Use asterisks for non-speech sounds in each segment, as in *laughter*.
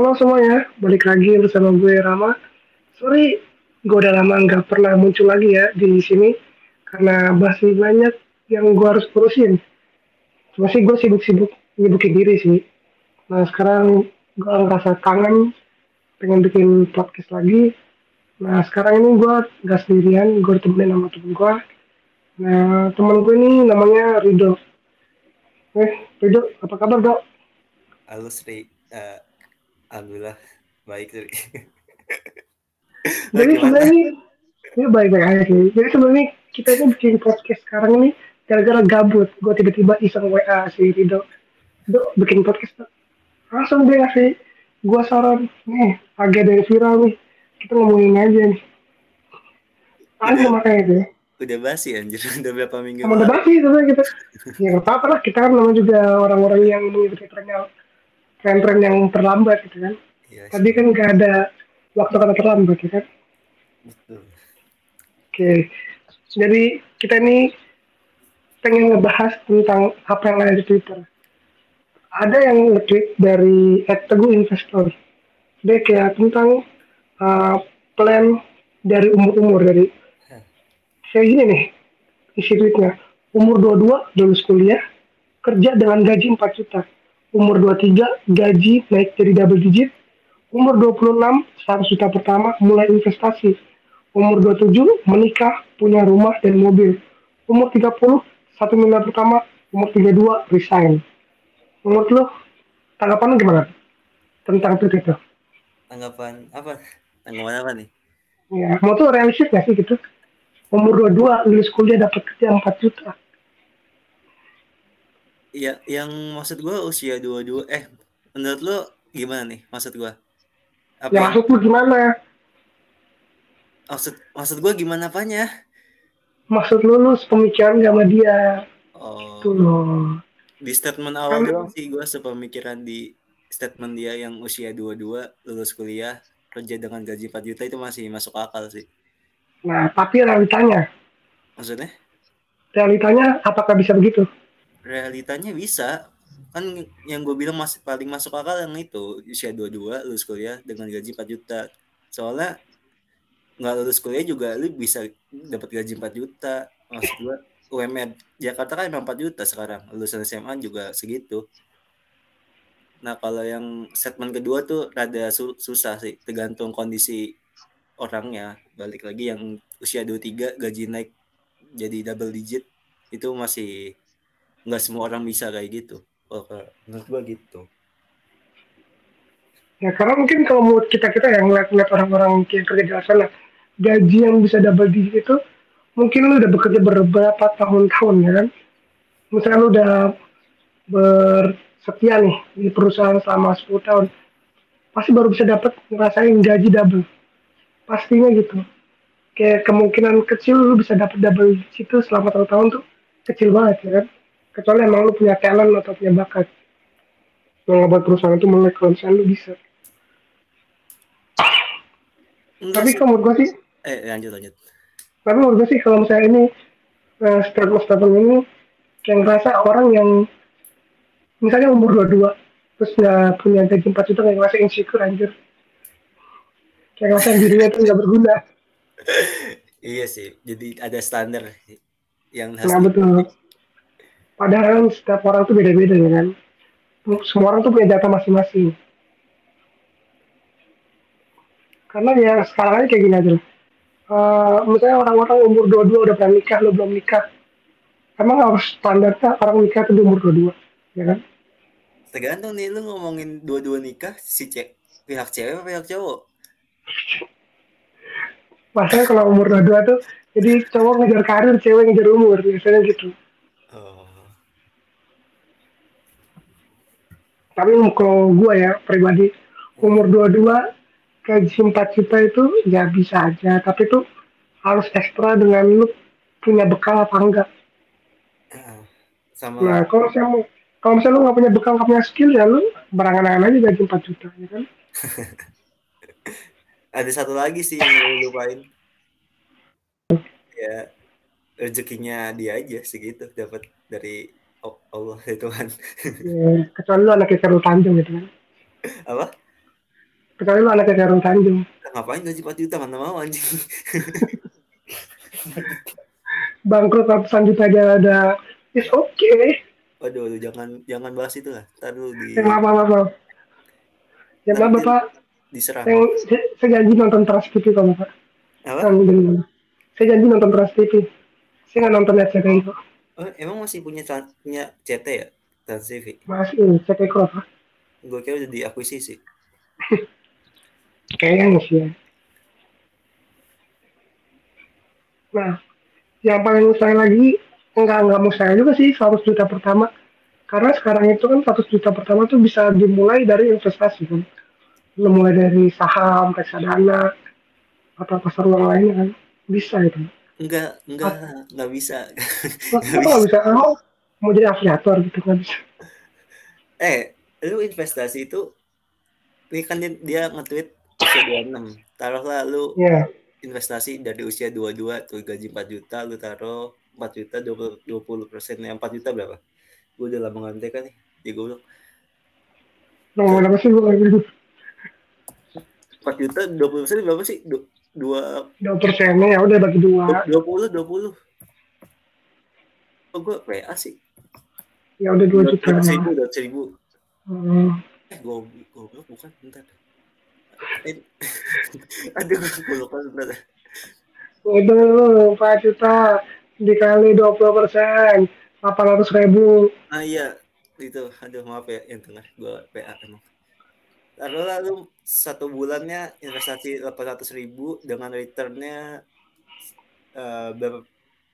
Halo semuanya, balik lagi bersama gue Rama. Sorry, gue udah lama nggak pernah muncul lagi ya di sini karena masih banyak yang gue harus urusin. Cuma sih gue sibuk-sibuk nyibukin diri sih. Nah sekarang gue ngerasa kangen, pengen bikin podcast lagi. Nah sekarang ini gue nggak sendirian, gue ditemenin sama temen gue. Nah temen gue ini namanya Rido. Eh Rido, apa kabar dok? Halo Sri, Eh, alhamdulillah baik Sri. Jadi sebenarnya ini baik-baik aja sih. Jadi sebenarnya kita ini bikin podcast sekarang ini gara-gara gabut. Gue tiba-tiba iseng WA si Rido. Rido bikin podcast. Langsung dia ngasih gue saran. Nih, ada yang viral nih. Kita ngomongin aja nih. Ada makanya itu. Udah basi anjir, *laughs* udah berapa minggu Emang udah basi sebenarnya kita. Ya apa-apa lah. Kita kan namanya juga orang-orang yang mengikuti trennya tren-tren yang terlambat gitu kan. Iya, Tadi kan nggak ada waktu kata terlambat ya kan. betul. Oke, jadi kita ini pengen ngebahas tentang apa yang ada di Twitter. Ada yang nge-tweet dari @teguh investor. Dia kayak tentang uh, plan dari umur-umur dari kayak gini nih isi tweetnya. Umur 22 lulus kuliah, kerja dengan gaji 4 juta. Umur 23 gaji naik jadi double digit. Umur 26 100 juta pertama mulai investasi. Umur 27 menikah, punya rumah dan mobil. Umur 30 satu miliar pertama, umur 32 resign. Menurut lo tanggapan gimana tentang itu? Tanggapan apa? Tanggapan apa nih? Ya, mau tuh realistis gak sih gitu? Umur 22 lulus kuliah dapat kerja 4 juta. Iya, yang maksud gua usia 22 eh menurut lo gimana nih maksud gua? Apa Ya maksud lu gimana? maksud maksud gua gimana apanya? Maksud lu lu sepemikiran gak sama dia? Oh, Tuh loh. di statement awal doang sih gua sepemikiran di statement dia yang usia 22 lulus kuliah kerja dengan gaji 4 juta itu masih masuk akal sih. Nah, tapi realitanya, Maksudnya? realitanya apakah bisa begitu? Realitanya bisa. Kan yang gue bilang masih paling masuk akal yang itu usia 22 lulus kuliah dengan gaji 4 juta. Soalnya nggak lulus kuliah juga lu bisa dapat gaji 4 juta. Maksud gue UMR Jakarta kan 4 juta sekarang. Lulusan SMA juga segitu. Nah kalau yang statement kedua tuh rada su- susah sih. Tergantung kondisi orangnya. Balik lagi yang usia 23 gaji naik jadi double digit itu masih nggak semua orang bisa kayak gitu oh, menurut gua gitu Ya karena mungkin kalau menurut kita-kita yang ngeliat-ngeliat orang-orang yang kerja di sana, gaji yang bisa double digit itu, mungkin lu udah bekerja beberapa tahun-tahun ya kan. Misalnya lu udah bersetia nih di perusahaan selama 10 tahun, pasti baru bisa dapat ngerasain gaji double. Pastinya gitu. Kayak kemungkinan kecil lu bisa dapat double digit itu selama tahun-tahun tuh kecil banget ya kan. Kecuali emang lu punya talent atau punya bakat. Yang ngebuat perusahaan itu melek kalau misalnya lu bisa. Enggak Tapi kalau menurut gue sih, eh lanjut lanjut. Tapi menurut gue sih kalau misalnya ini uh, statement statement ini kayak ngerasa orang yang misalnya umur 22 terus nggak punya gaji 4 juta kayak ngerasa insecure anjir. Kayak ngerasa dirinya tuh nggak berguna. *laughs* Iya sih jadi ada standar yang harus nah betul padahal setiap orang tuh beda-beda ya kan semua orang tuh punya data masing-masing karena ya sekarang aja kayak gini aja lah. Eh, misalnya orang-orang umur 22 udah pernah nikah, lo belum nikah. Emang harus standarnya orang nikah tuh di umur 22, ya kan? tergantung nih lu ngomongin dua-dua nikah si cek pihak cewek apa pihak cowok Masalahnya kalau umur 22 tuh, jadi cowok ngejar karir, cewek ngejar umur, biasanya gitu. oh Tapi kalau gue ya, pribadi, umur 22, gaji 4 juta itu ya bisa aja. Tapi tuh harus ekstra dengan lu punya bekal apa enggak. sama Nah, kalau misalnya, kalau misalnya lu nggak punya bekal, nggak punya skill, ya lu barangan-barangan aja gaji 4 juta, ya kan? *laughs* ada satu lagi sih yang lu lupain ya rezekinya dia aja segitu dapat dari Allah ya Tuhan Ya, kecuali lu anaknya Karul Tanjung gitu kan. apa Kecuali lu anaknya Karung Tanjung. ngapain gaji 4 juta mana mau anjing *laughs* Bangkrut ratusan juta aja ada. It's okay. waduh waduh, jangan jangan bahas itu lah ntar lu di Yang maaf, maaf, maaf. Ya maaf, Nanti- Bapak. diserang Yang, saya, saya janji nonton Trans TV kok, Bapak. apa Yang. Saya janji nonton Trans TV. Saya nggak nonton RCTI kok. Oh, emang masih punya punya CT ya Trans TV Masih kok, Pak. gue kira udah diakuisisi Kayaknya sih ya. Nah, yang paling saya lagi enggak enggak mau saya juga sih 100 juta pertama. Karena sekarang itu kan 100 juta pertama tuh bisa dimulai dari investasi kan. Mulai dari saham, reksadana, atau pasar uang lainnya kan. Bisa itu. Enggak enggak enggak bisa. Nah, Kenapa nggak bisa? *laughs* Oh, mau jadi afiliator gitu bisa. eh lu investasi itu ini kan dia, dia nge-tweet usia 26 taruhlah lu Ya, investasi dari usia 22 tuh gaji 4 juta lu taruh 4 juta 20 20 persen yang 4 juta berapa? Gue udah lama nggak kan nih jadi gue bilang ngomongin apa sih gue kayak gitu? 4 juta 20 persen berapa sih? Du- dua Dua persennya ya udah bagi dua. 20 20 oh gue PA sih Ya udah dua juta. Dua seribu dua seribu Hmm. eh gue gue bukan bentar eh, *laughs* aduh gue lupa bentar Itu 4 juta dikali 20 persen, 800 ribu. ah iya itu aduh maaf ya yang tengah gue PA emang lalu lalu satu bulannya investasi 800 ribu dengan returnnya eh, berapa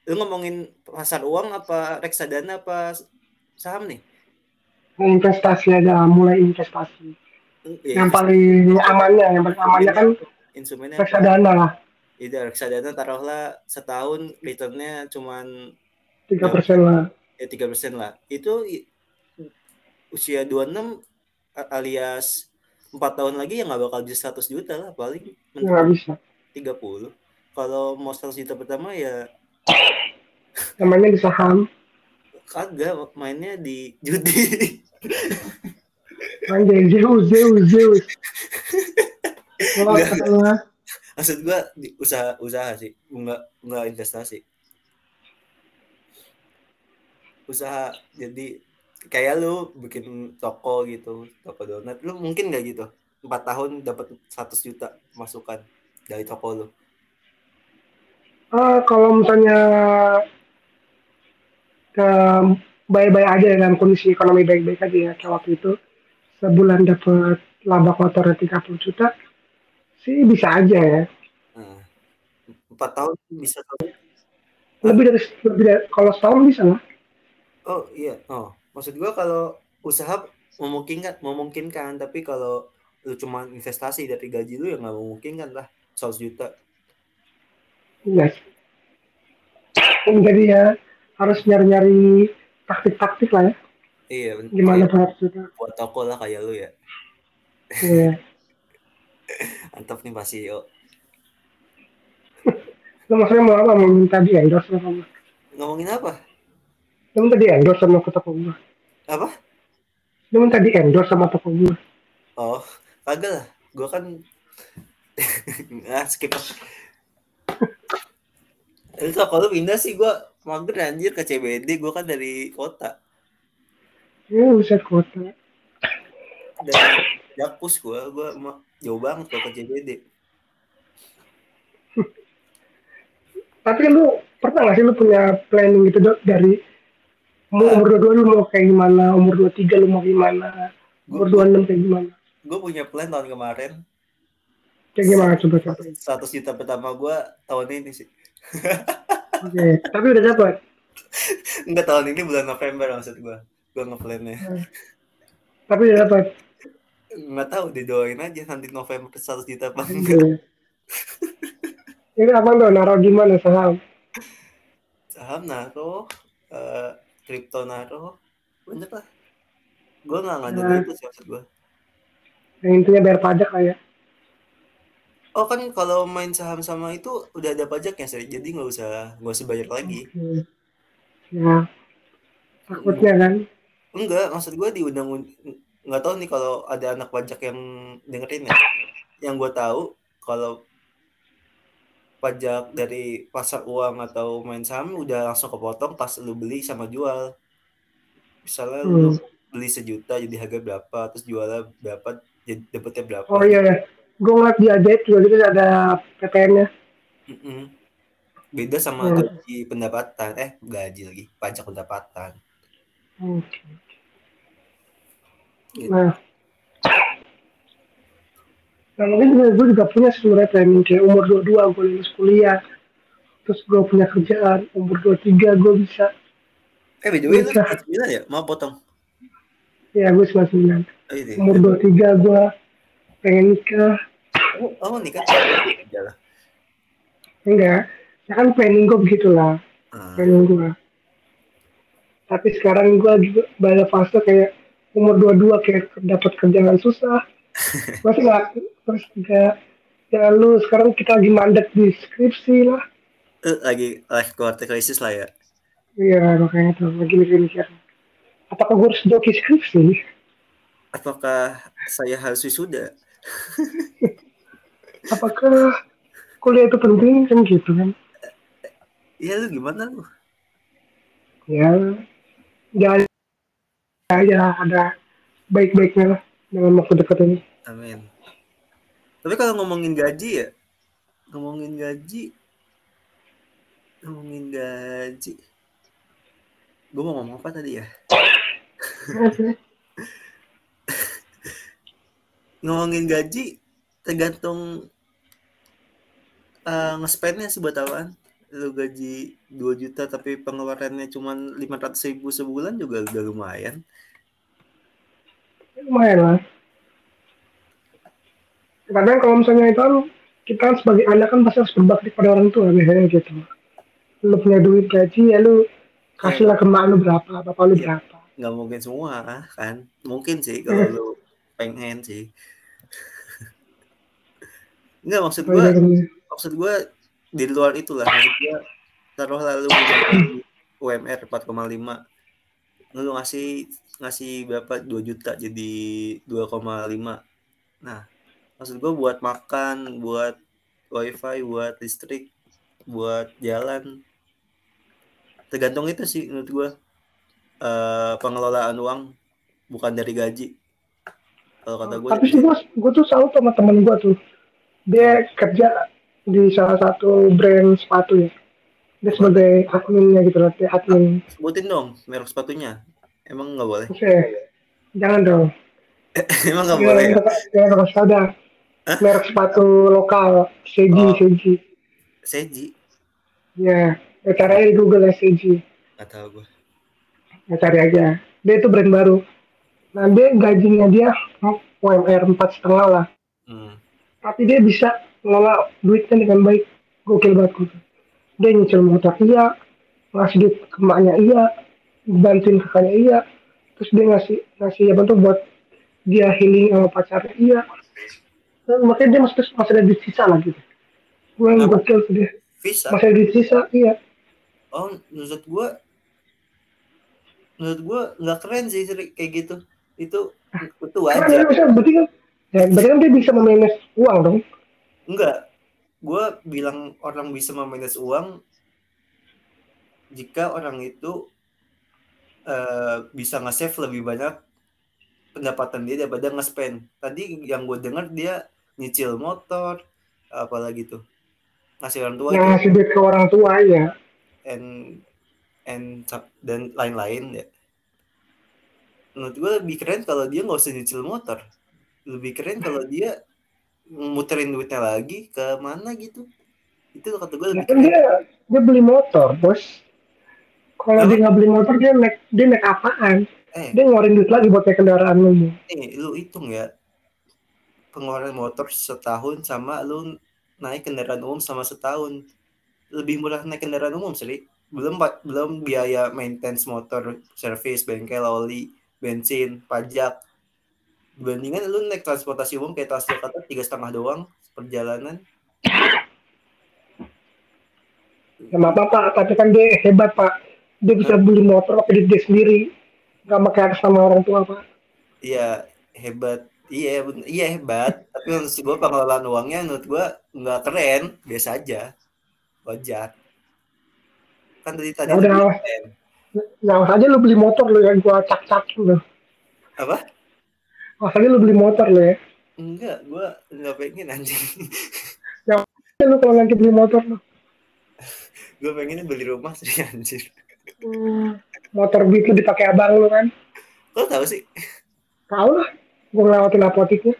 lu ngomongin pasar uang apa reksadana apa saham nih Investasi aja, mulai investasi. Ya, yang paling amannya, yang paling amannya kan instrumennya reksadana lah, Iya, reksadana taruhlah setahun returnnya cuman 3 persen lah. ya tiga persen lah. Itu usia 26 a- alias empat tahun lagi ya nggak bakal bisa 100 juta lah paling Nggak bisa. 30. Kalau mau 100 juta pertama ya Namanya di saham, kagak mainnya di judi. anjay, Zeus, Zeus, Zeus. Wah. Maksud gua di usaha usaha sih, nggak nggak investasi. Usaha jadi kayak lu bikin toko gitu, toko donat, lu mungkin nggak gitu? Empat tahun dapat 100 juta masukan dari toko lu. Ah, kalau misalnya ke baik-baik aja dengan kondisi ekonomi baik-baik aja ya kayak waktu itu. Sebulan dapat laba kotornya 30 juta sih bisa aja ya. Nah, empat tahun bisa lebih dari lebih dari kalau setahun bisa lah. Oh iya, oh maksud gua kalau usaha memungkinkan memungkinkan, tapi kalau lu cuma investasi dari gaji lu ya nggak memungkinkan lah 100 juta. iya jadi ya harus nyari-nyari taktik-taktik lah ya Iya, gimana iya, buat juta buat toko lah kayak lu ya. Iya. *laughs* Mantap nih Pak CEO. Lu maksudnya mau apa? Mau minta di endorse gua? Ngomongin apa? Lu minta di endorse sama ke toko gua? Apa? Lu minta di endorse sama toko gua? Oh, kagak lah. Gua kan *laughs* ah skip. Itu kalau lu pindah sih gua mager anjir ke CBD, gua kan dari kota. Ya bisa kota. Dari Jakpus gua, gua jauh banget ke CBD. Tapi lu pernah gak sih lu punya planning gitu dari mau umur 22 lu mau kayak gimana, umur 23 lu mau gimana, umur 26 kayak gimana? Gue punya plan tahun kemarin. Kayak gimana coba coba. 100 juta pertama gua tahun ini sih. Oke, tapi udah dapat. *laughs* Enggak tahun ini bulan November maksud gua. Gua ngeplannya. Tapi udah dapat. Nggak tahu didoain aja nanti November 100 juta apa enggak. Ini apa tuh naruh gimana saham? Saham naro, eh, kripto naro, banyak lah. Gua nggak ngadu Nah. itu sih maksud gua. Yang intinya bayar pajak lah ya. Oh kan kalau main saham sama itu udah ada pajaknya sih, jadi nggak usah nggak usah bayar lagi. Oke. Ya. Takutnya kan. Enggak, maksud gua di undang nggak tahu nih kalau ada anak pajak yang dengerin ya. yang gue tahu kalau pajak dari pasar uang atau main saham udah langsung kepotong pas lu beli sama jual misalnya lu Hmm. beli sejuta jadi harga berapa terus jualnya berapa jadi dapetnya berapa Oh iya ya. Gue ngeliat di ajaib juga gitu ada PTN-nya. Mm-mm. beda sama Hmm. gaji pendapatan eh gaji lagi pajak pendapatan Oke. Gitu. Nah, nah mungkin juga, gue juga punya sebenarnya planning kayak umur 22 gue lulus kuliah. Terus gue punya kerjaan, umur 23 gue bisa. eh by the way lu Nikah. 99 ya mau potong Ya gue 99. oh, ini. Umur 23 gue pengen nikah. oh, oh nikah jalan Enggak. Ya kan planning gue begitulah. Ah, Planning gue. Tapi sekarang gue lagi pada fase kayak umur 22 kayak dapat kerjaan susah. *laughs* Masih nggak terus juga ya lu sekarang kita lagi mandek di skripsi lah. eh, lagi life quarter crisis lah ya Iya makanya tuh lagi mikir-mikir. Apakah gue harus joki skripsi? apakah saya harus wisuda *laughs* Apakah kuliah itu penting kan gitu kan? Iya lu gimana lu Ya, jangan ya ada baik-baiknya lah dalam waktu dekat ini. amin tapi kalau ngomongin gaji ya ngomongin gaji ngomongin gaji. Gue mau ngomong apa tadi ya? *laughs* Ngomongin gaji tergantung uh, nge-spendnya sih buat apaan. Lu gaji 2 juta tapi pengeluarannya cuma 500 ribu sebulan juga udah lumayan. Lumayan lah. Kadang kalau misalnya itu kan kita sebagai anak kan pasti harus berbakti pada orang tua biasanya gitu. Lu punya duit gaji ya lu kasihlah ke mak lu berapa, bapak lu berapa. nggak mungkin semua kan? Mungkin sih kalau lu pengen sih. Nggak maksud Oh, gua iya, iya. maksud gua di luar itulah. Maksud gua taruh lalu UMR 4,5 lu ngasih ngasih berapa? 2 juta jadi 2,5 nah maksud gua buat makan buat wifi buat listrik buat jalan tergantung itu sih menurut gua eh, pengelolaan uang bukan dari gaji kalau kata gue Tapi sih gue, gue tuh salut sama temen gue tuh. Dia kerja di salah satu brand sepatu ya. Dia sebagai adminnya gitu loh, dia admin. sebutin dong merek sepatunya emang nggak boleh Oke, jangan dong. *laughs* emang nggak boleh ya? Jangan, ada. Merek sepatu lokal, Seiji, Oh. Seiji. Seji Ya, ya caranya di Google ya Seiji. nggak tahu gue Ya cari aja. Dia itu brand baru. Nah dia gajinya dia UMR empat setengah lah. hmm. Tapi dia bisa ngelola duitnya dengan baik. Gokil banget gitu. Dia nyicil motor iya, ngasih duit ke emaknya iya, bantuin kakaknya iya. Terus dia ngasih ngasih apa tuh buat dia healing sama pacarnya iya. Dan makanya dia masih masih ada duit sisa lah gitu. Gue yang gokil tuh dia. Visa Masih ada duit sisa, iya. oh menurut gue menurut gue nggak keren sih Sri, kayak gitu itu itu Karena wajar dia bisa berarti kan, ya, berarti kan dia bisa memanage uang dong. enggak gue bilang orang bisa memanage uang jika orang itu eh, bisa nge-save lebih banyak pendapatan dia daripada nge-spend tadi yang gue dengar dia nyicil motor apalagi tuh ngasih orang tua Yang ngasih duit ke orang tua ya. and and dan lain-lain ya menurut gue lebih keren kalau dia nggak usah nyicil motor lebih keren kalau *laughs* dia muterin duitnya lagi ke mana gitu itu kata gue lebih kan keren dia dia beli motor, bos. Kalau dia nggak beli motor dia naik dia naik apaan? eh Dia ngeluarin duit lagi buat naik kendaraan umum. nih lu hitung ya pengeluaran motor setahun sama lu naik kendaraan umum sama setahun. Lebih murah naik kendaraan umum sih belum belum biaya maintenance motor servis bengkel oli bensin pajak. Dibandingkan lu naik transportasi umum kayak Transjakarta tiga setengah doang perjalanan. Ya maaf pak, tapi kan dia hebat pak. Dia bisa beli motor pakai duit dia sendiri. Gak pakai atas nama orang tua pak. iya hebat iya iya hebat tapi menurut gue pengelolaan uangnya menurut gue nggak keren biasa aja wajar kan tadi tadi Ya udah, awas. Nah, awas aja lu beli motor lu yang gua cak-cakin lu. apa Awas aja lu beli motor lu ya. enggak gue nggak pengen anjing Ya lu kalau nanti beli motor lu. gue pengennya beli rumah sih anjir Hmm, motor beat lu dipakai abang lu kan. lo tau sih Tahu lah. *laughs* Gua ngelewatin apotiknya.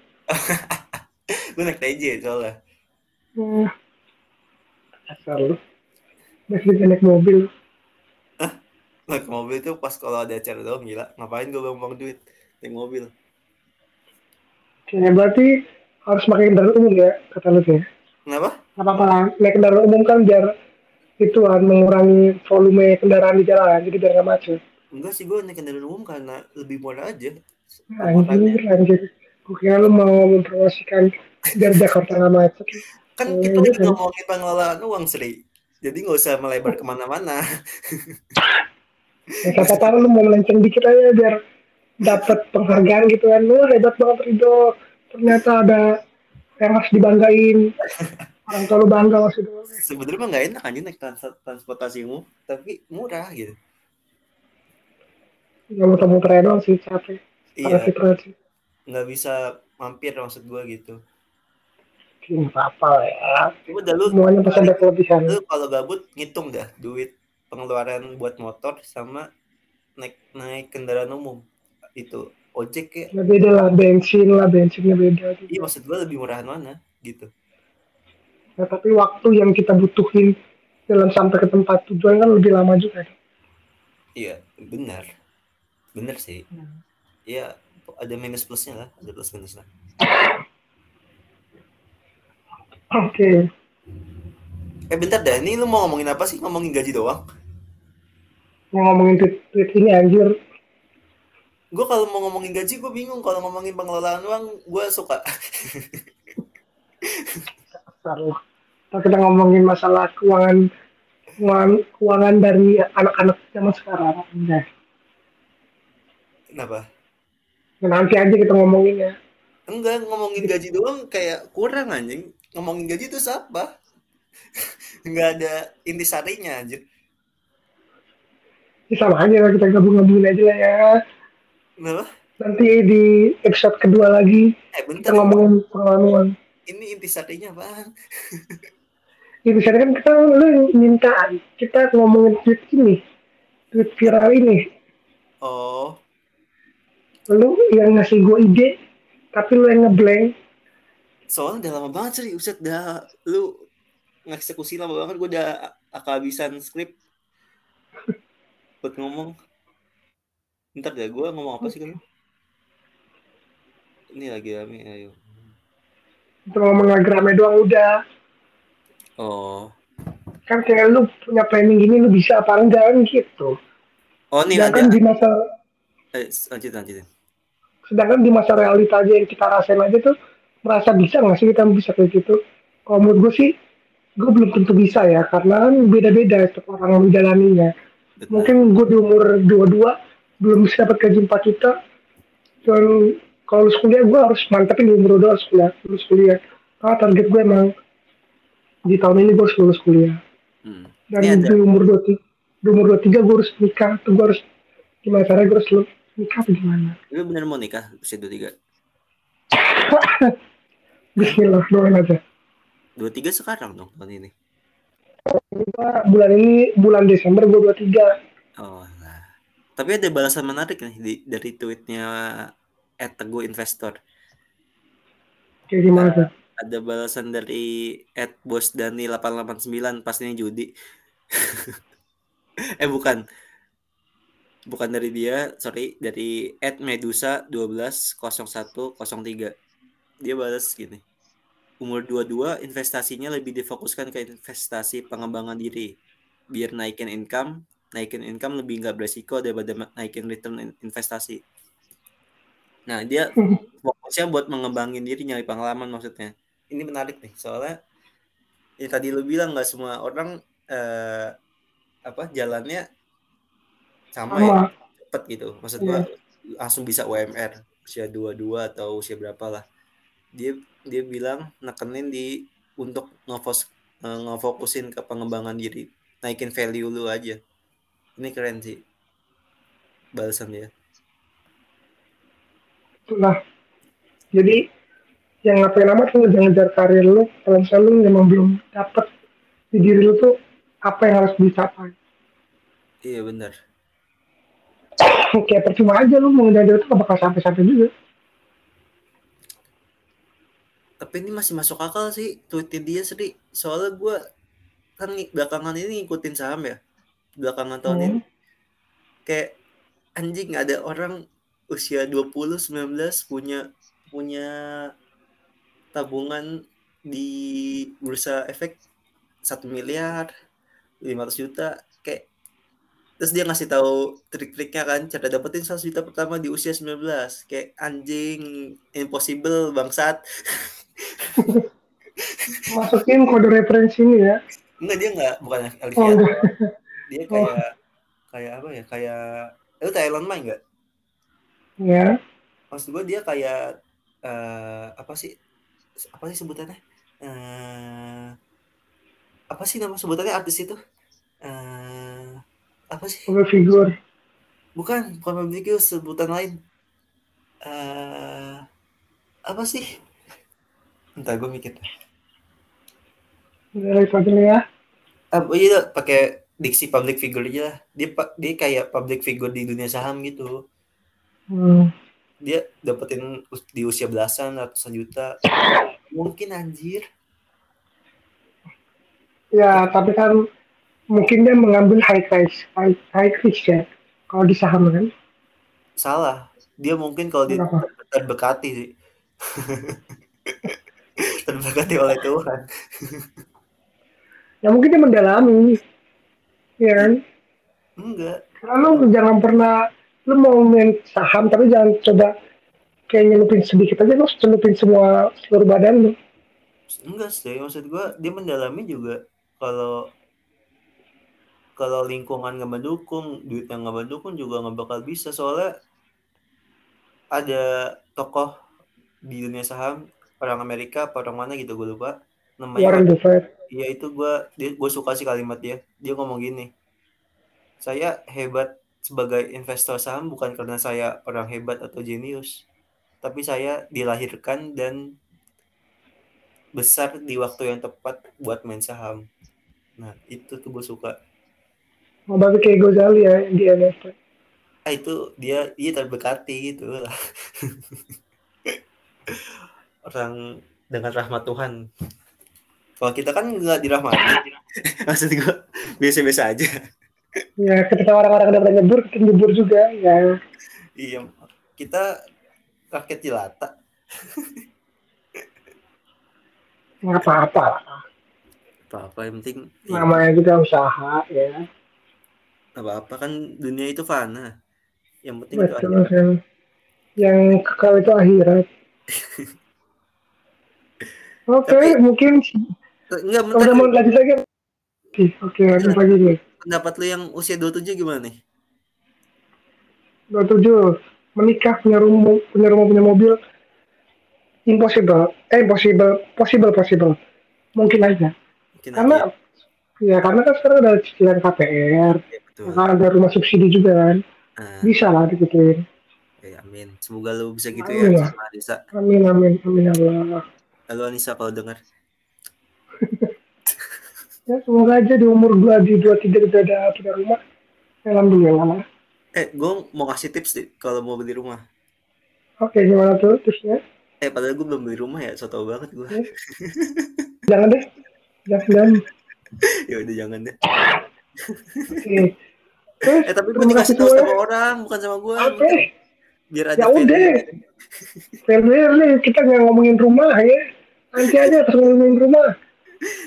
gue naik TJ soalnya. Asal lu. Masih bisa naik mobil. naik mobil tuh pas kalau ada acara doang gila ngapain gue buang duit naik mobil Kayaknya berarti harus pakai kendaraan umum ya, kata lu ya. kenapa Gak apa-apa lah, naik kendaraan umum kan biar itu kan mengurangi volume kendaraan di jalan, jadi biar gak macet. enggak sih gue naik kendaraan umum karena lebih murah aja Anjir, anjir. Gue kira lu mau mempromosikan biar Jakarta gak macet. kan kita kan? ngomongin pengelolaan uang Sri jadi nggak usah melebar ke mana-mana Ya, siapa tahu lu mau melenceng dikit aja biar dapat penghargaan gitu kan. Lu hebat banget Rido. Ternyata ada yang harus dibanggain. Orang tua lu bangga maksudnya. sebenarnya nggak enak aja naik trans- transportasi umum tapi murah gitu Yang muter-muter doang sih capek. Iya. Nggak bisa mampir maksud gue gitu. Gini apa ya. coba dah lu Semuanya pasti ada kelebihan. lu kalau gabut ngitung dah duit pengeluaran buat motor sama naik naik kendaraan umum? Itu ojek ya? Ya beda lah, bensin lah, bensinnya beda. iya maksud gue lebih murahan mana gitu. Nah, tapi waktu yang kita butuhin dalam sampai ke tempat tujuan kan lebih lama juga. iya benar. Benar sih ya ada minus plusnya lah ada plus minusnya Oke. eh bentar dah ini lu mau ngomongin apa sih ngomongin gaji doang Mau ngomongin tweet, tweet ini anjir. gue kalau mau ngomongin gaji gue bingung kalau ngomongin pengelolaan uang gue suka Taruh. Kalau kita ngomongin masalah keuangan keuangan, keuangan dari anak-anak zaman sekarang. Nah, kenapa nanti aja kita ngomongin ya. enggak ngomongin gaji doang kayak kurang anjing ngomongin gaji itu apa *laughs* nggak ada intisarinya anjir Ini sama aja lah kita gabung-gabungin aja lah ya. kenapa Nanti di episode kedua lagi eh kita bentar ngomongin pengelolaan uang. ini intisarinya apaan Ya bisa kan kita lu yang minta kita ngomongin tweet ini. Tweet viral ini. oh Lu yang ngasih gue ide tapi lu yang ngeblank. Soalnya udah lama banget sih Uset dah. Lu ngeksekusi lama banget gue udah kehabisan skrip. Buat ngomong. Ntar deh gue ngomong apa sih kan ini lagi rame ayo. Itu ngomong rame doang udah. oh. Kan kayak lu punya planning gini lu bisa apa enggak kan gitu. oh nih ada Sedangkan di masa eh, lanjut lanjutin sedangkan di masa realita aja yang kita rasain aja tuh merasa bisa nggak sih kita bisa kayak gitu? Kalau menurut gue sih gue belum tentu bisa ya karena kan beda-beda setiap orang menjalaninya. Betul. Mungkin gue di umur 22 belum bisa dapat gaji 4 juta. Dan kalau lulus kuliah gue harus mantapin di umur 22 harus kuliah, lulus kuliah. Karena target gue emang di tahun ini gue harus lulus kuliah. Hmm. Dan ada di umur 23, di umur 23 gue harus nikah. Tuh gue harus gimana caranya gue harus lu- nikah apa gimana? lu bener mau nikah usia 23 Bismillah doain aja. 23 sekarang dong tahun ini Gua bulan ini bulan Desember gue 23. oh nah tapi ada balasan menarik nih di, dari tweetnya at teguh investor Kayak gimana tuh? ada balasan dari at bos Dani 889 pastinya judi *laughs* eh bukan bukan dari dia sorry dari at Medusa 120103 dia balas gini umur 22 investasinya lebih difokuskan ke investasi pengembangan diri. Biar naikin income naikin income lebih nggak beresiko daripada naikin return in- investasi. Nah dia *laughs* fokusnya buat mengembangin diri nyari pengalaman maksudnya. Ini menarik nih soalnya yang tadi lu bilang nggak semua orang eh, apa jalannya sama, ya Sama. cepet gitu. Maksud gua langsung bisa UMR usia 22 atau usia berapa lah dia dia bilang nekenin di untuk ngefos eh, ngefokusin ke pengembangan diri. Naikin value lu aja. Ini keren sih balasan dia. Itulah. Jadi yang ngapain amat lu ngejar-ngejar karir lu kalau misalnya lu memang belum dapet di diri lu tuh apa yang harus dicapai. iya benar Kayak percuma aja lu mau ngejar itu gak bakal sampai-sampai juga. tapi ini masih masuk akal sih tweetnya dia sih soalnya gue kan belakangan ini ngikutin saham ya belakangan tahun ini Hmm. kayak anjing ada orang usia 20 19 punya punya tabungan di bursa efek satu miliar 500 juta kayak terus dia ngasih tahu trik-triknya kan cara dapetin 100 juta pertama di usia 19 kayak anjing impossible bangsat. *laughs* Masukin kode referensinya ya. enggak dia enggak bukan Oh, enggak. dia kayak kayak apa ya kayak lu tahu Elon Musk enggak? Ya. maksud gue dia kayak eh apa sih apa sih sebutannya? Eh apa sih nama sebutannya artis itu apa sih? Public figure. bukan bukan figure, sebutan lain. Eh apa sih? Entah gue mikir nih ya. ah iya pakai diksi public figure aja lah. Dia dia kayak public figure di dunia saham gitu. Hmm. dia dapetin di usia belasan ratusan juta. Mungkin anjir. Ya, tapi kan mungkin dia mengambil high risk, high, high risk ya. Kalau di saham kan. salah dia mungkin kalau dia terbekati sih *laughs* terbekati oleh Tuhan Ya mungkin dia mendalami. Ya kan? enggak Karena lu jangan pernah lu mau main saham tapi jangan coba kayak nyelupin sedikit aja lu harus celupin semua seluruh badan lu. enggak sih maksud gua dia mendalami juga kalau kalau lingkungan nggak mendukung duit yang nggak mendukung juga nggak bakal bisa soalnya ada tokoh di dunia saham orang Amerika apa orang mana gitu gue lupa namanya Warren Buffett. Iya itu gua dia gue suka sih kalimat dia. Dia ngomong gini. Saya hebat sebagai investor saham bukan karena saya orang hebat atau jenius, tapi saya dilahirkan dan besar di waktu yang tepat buat main saham. Nah, itu tuh gue suka. Mau bagi kayak Gozali ya di NFT. Ah, itu dia dia terberkati gitu lah. *laughs* Orang dengan rahmat Tuhan. Kalau kita kan nggak dirahmati. *laughs* Maksud gue biasa-biasa aja. Ya ketika orang-orang udah nyebur, kita nyebur juga. Ya Iya, kita rakyat jelata. nggak apa-apa lah. Apa-apa yang penting ya, Namanya juga usaha ya. Apa-apa kan dunia itu fana. Yang penting itu Betul akhirat. kan. Yang kekal itu akhirat. *laughs* Oke, Tapi- mungkin Enggak, bentar. udah mau lanjut lagi. Oke, oke, lanjut lagi nih. Pendapat lu yang usia 27 gimana nih? 27 menikah punya rumah punya rumah punya mobil impossible eh impossible possible possible mungkin aja Mungkin karena aja. ya karena kan sekarang ada cicilan KPR Ya, betul. sekarang ada rumah subsidi juga kan Nah, bisa lah dipikirin ya, amin. Semoga lu bisa gitu Amin ya lah. sama Anissa. amin amin amin ya Allah Halo Anissa kalau dengar. *laughs* ya semoga aja di umur gua di dua tiga udah ada punya rumah alhamdulillah lah Eh, gue mau kasih tips deh kalau mau beli rumah. oke gimana tuh tipsnya Eh, padahal gue belum beli rumah ya, so tau banget gue. Ya. jangan deh jangan jangan *laughs* ya udah jangan deh. *laughs* terus Eh, tapi gue dikasih kasih tahu sama ya. orang, bukan sama gue. oke Biar ada Ya udah. Fair nih kita nggak ngomongin rumah ya nanti aja terus ngomongin rumah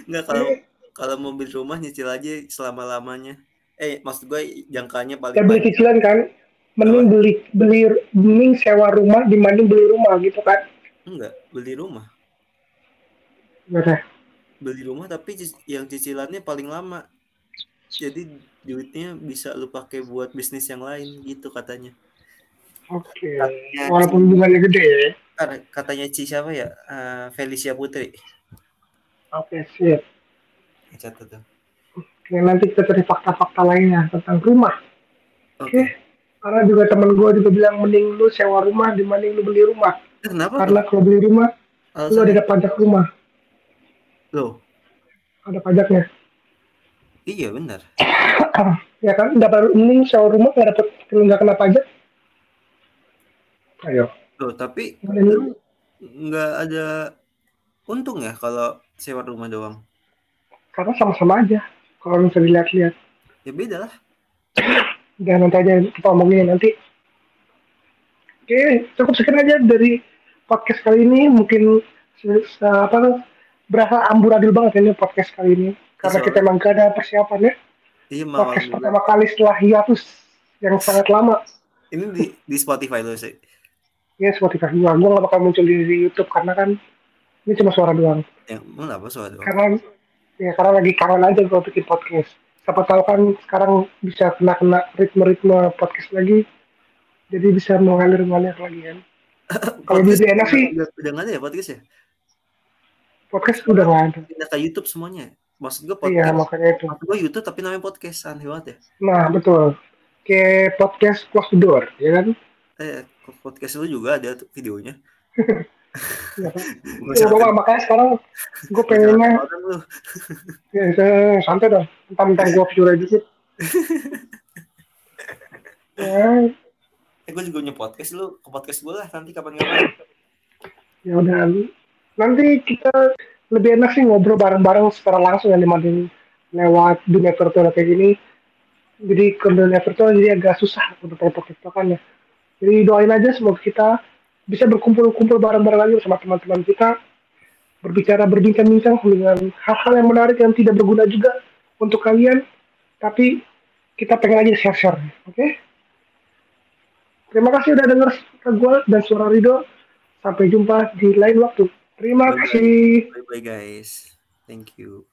Enggak kalau kalau mau beli rumah nyicil aja selama lamanya. Eh, maksud gue jangkanya paling ya beli cicilan kan mending beli beli mending sewa rumah dibanding beli rumah gitu kan Enggak, beli rumah. Gimana? Beli rumah tapi yang cicilannya paling lama. Jadi duitnya bisa lu pakai buat bisnis yang lain gitu katanya. Oke. Katanya Walaupun bunganya gede ya. Kata- katanya si siapa ya Eh, Felicia Putri Oke, siap. Ya, catat tuh Oke, nanti kita cari fakta-fakta lainnya tentang rumah. oke Oke. Karena juga temen gue juga bilang mending lu sewa rumah dibanding lu beli rumah. Eh, kenapa Karena kalau beli rumah, lu Alasannya? ada pajak rumah. loh Ada pajaknya. Iya benar *coughs* ya kan, dapat mending sewa rumah nggak dapat nggak kena pajak. Ayo. loh tapi nggak ada untung ya kalau sewa rumah doang karena sama-sama aja. Kalau misalnya dilihat-lihat. ya beda lah Jangan nanti aja kita omongin nanti. Oke, cukup sekian aja dari podcast kali ini. Mungkin apa berasa amburadul banget ini podcast kali ini. Karena Soalnya- kita emang gak ada persiapan ya. iya mau Podcast pertama kali setelah hiatus yang sangat lama. ini di di Spotify lo sih Ya Spotify gua, gua gak bakal muncul di, di YouTube karena kan ini cuma suara doang. yang kenapa soal doang Karena ya karena lagi kangen aja gua bikin podcast. Siapa tahu kan sekarang bisa kena-kena ritme-ritme podcast lagi. Jadi bisa mengalir-ngalir lagi kan. *laughs* Kalau lebih enak sih udah, udah nggak ada ya podcast ya podcast udah nggak ada. pindah ke YouTube semuanya maksud gue Iya podcast makanya itu. maksud gue YouTube tapi namanya podcast aneh banget ya Nah betul. Kayak podcast close the door, ya kan? eh podcast lu juga ada tuh videonya Ya, kan? Ya, usah gua- makanya sekarang gue pengennya *laughs* ya, santai dong. Tentang gue view dikit. *laughs* ya, eh gue juga punya podcast lu ke podcast gue lah nanti kapan-kapan ya udah. Nanti kita lebih enak sih ngobrol bareng-bareng secara langsung ya dibanding lewat dunia virtual kayak gini. Jadi ke dunia virtual jadi agak susah untuk tektok-tektokan ya. Jadi doain aja semoga kita bisa berkumpul-kumpul bareng-bareng lagi bersama teman-teman kita. Berbicara, berbincang-bincang dengan hal-hal yang menarik yang tidak berguna juga untuk kalian. Tapi kita pengen aja share-share. Oke? Terima kasih udah denger suara gue dan suara Rido. Sampai jumpa di lain waktu. Terima Bye-bye. kasih. bye bye guys thank you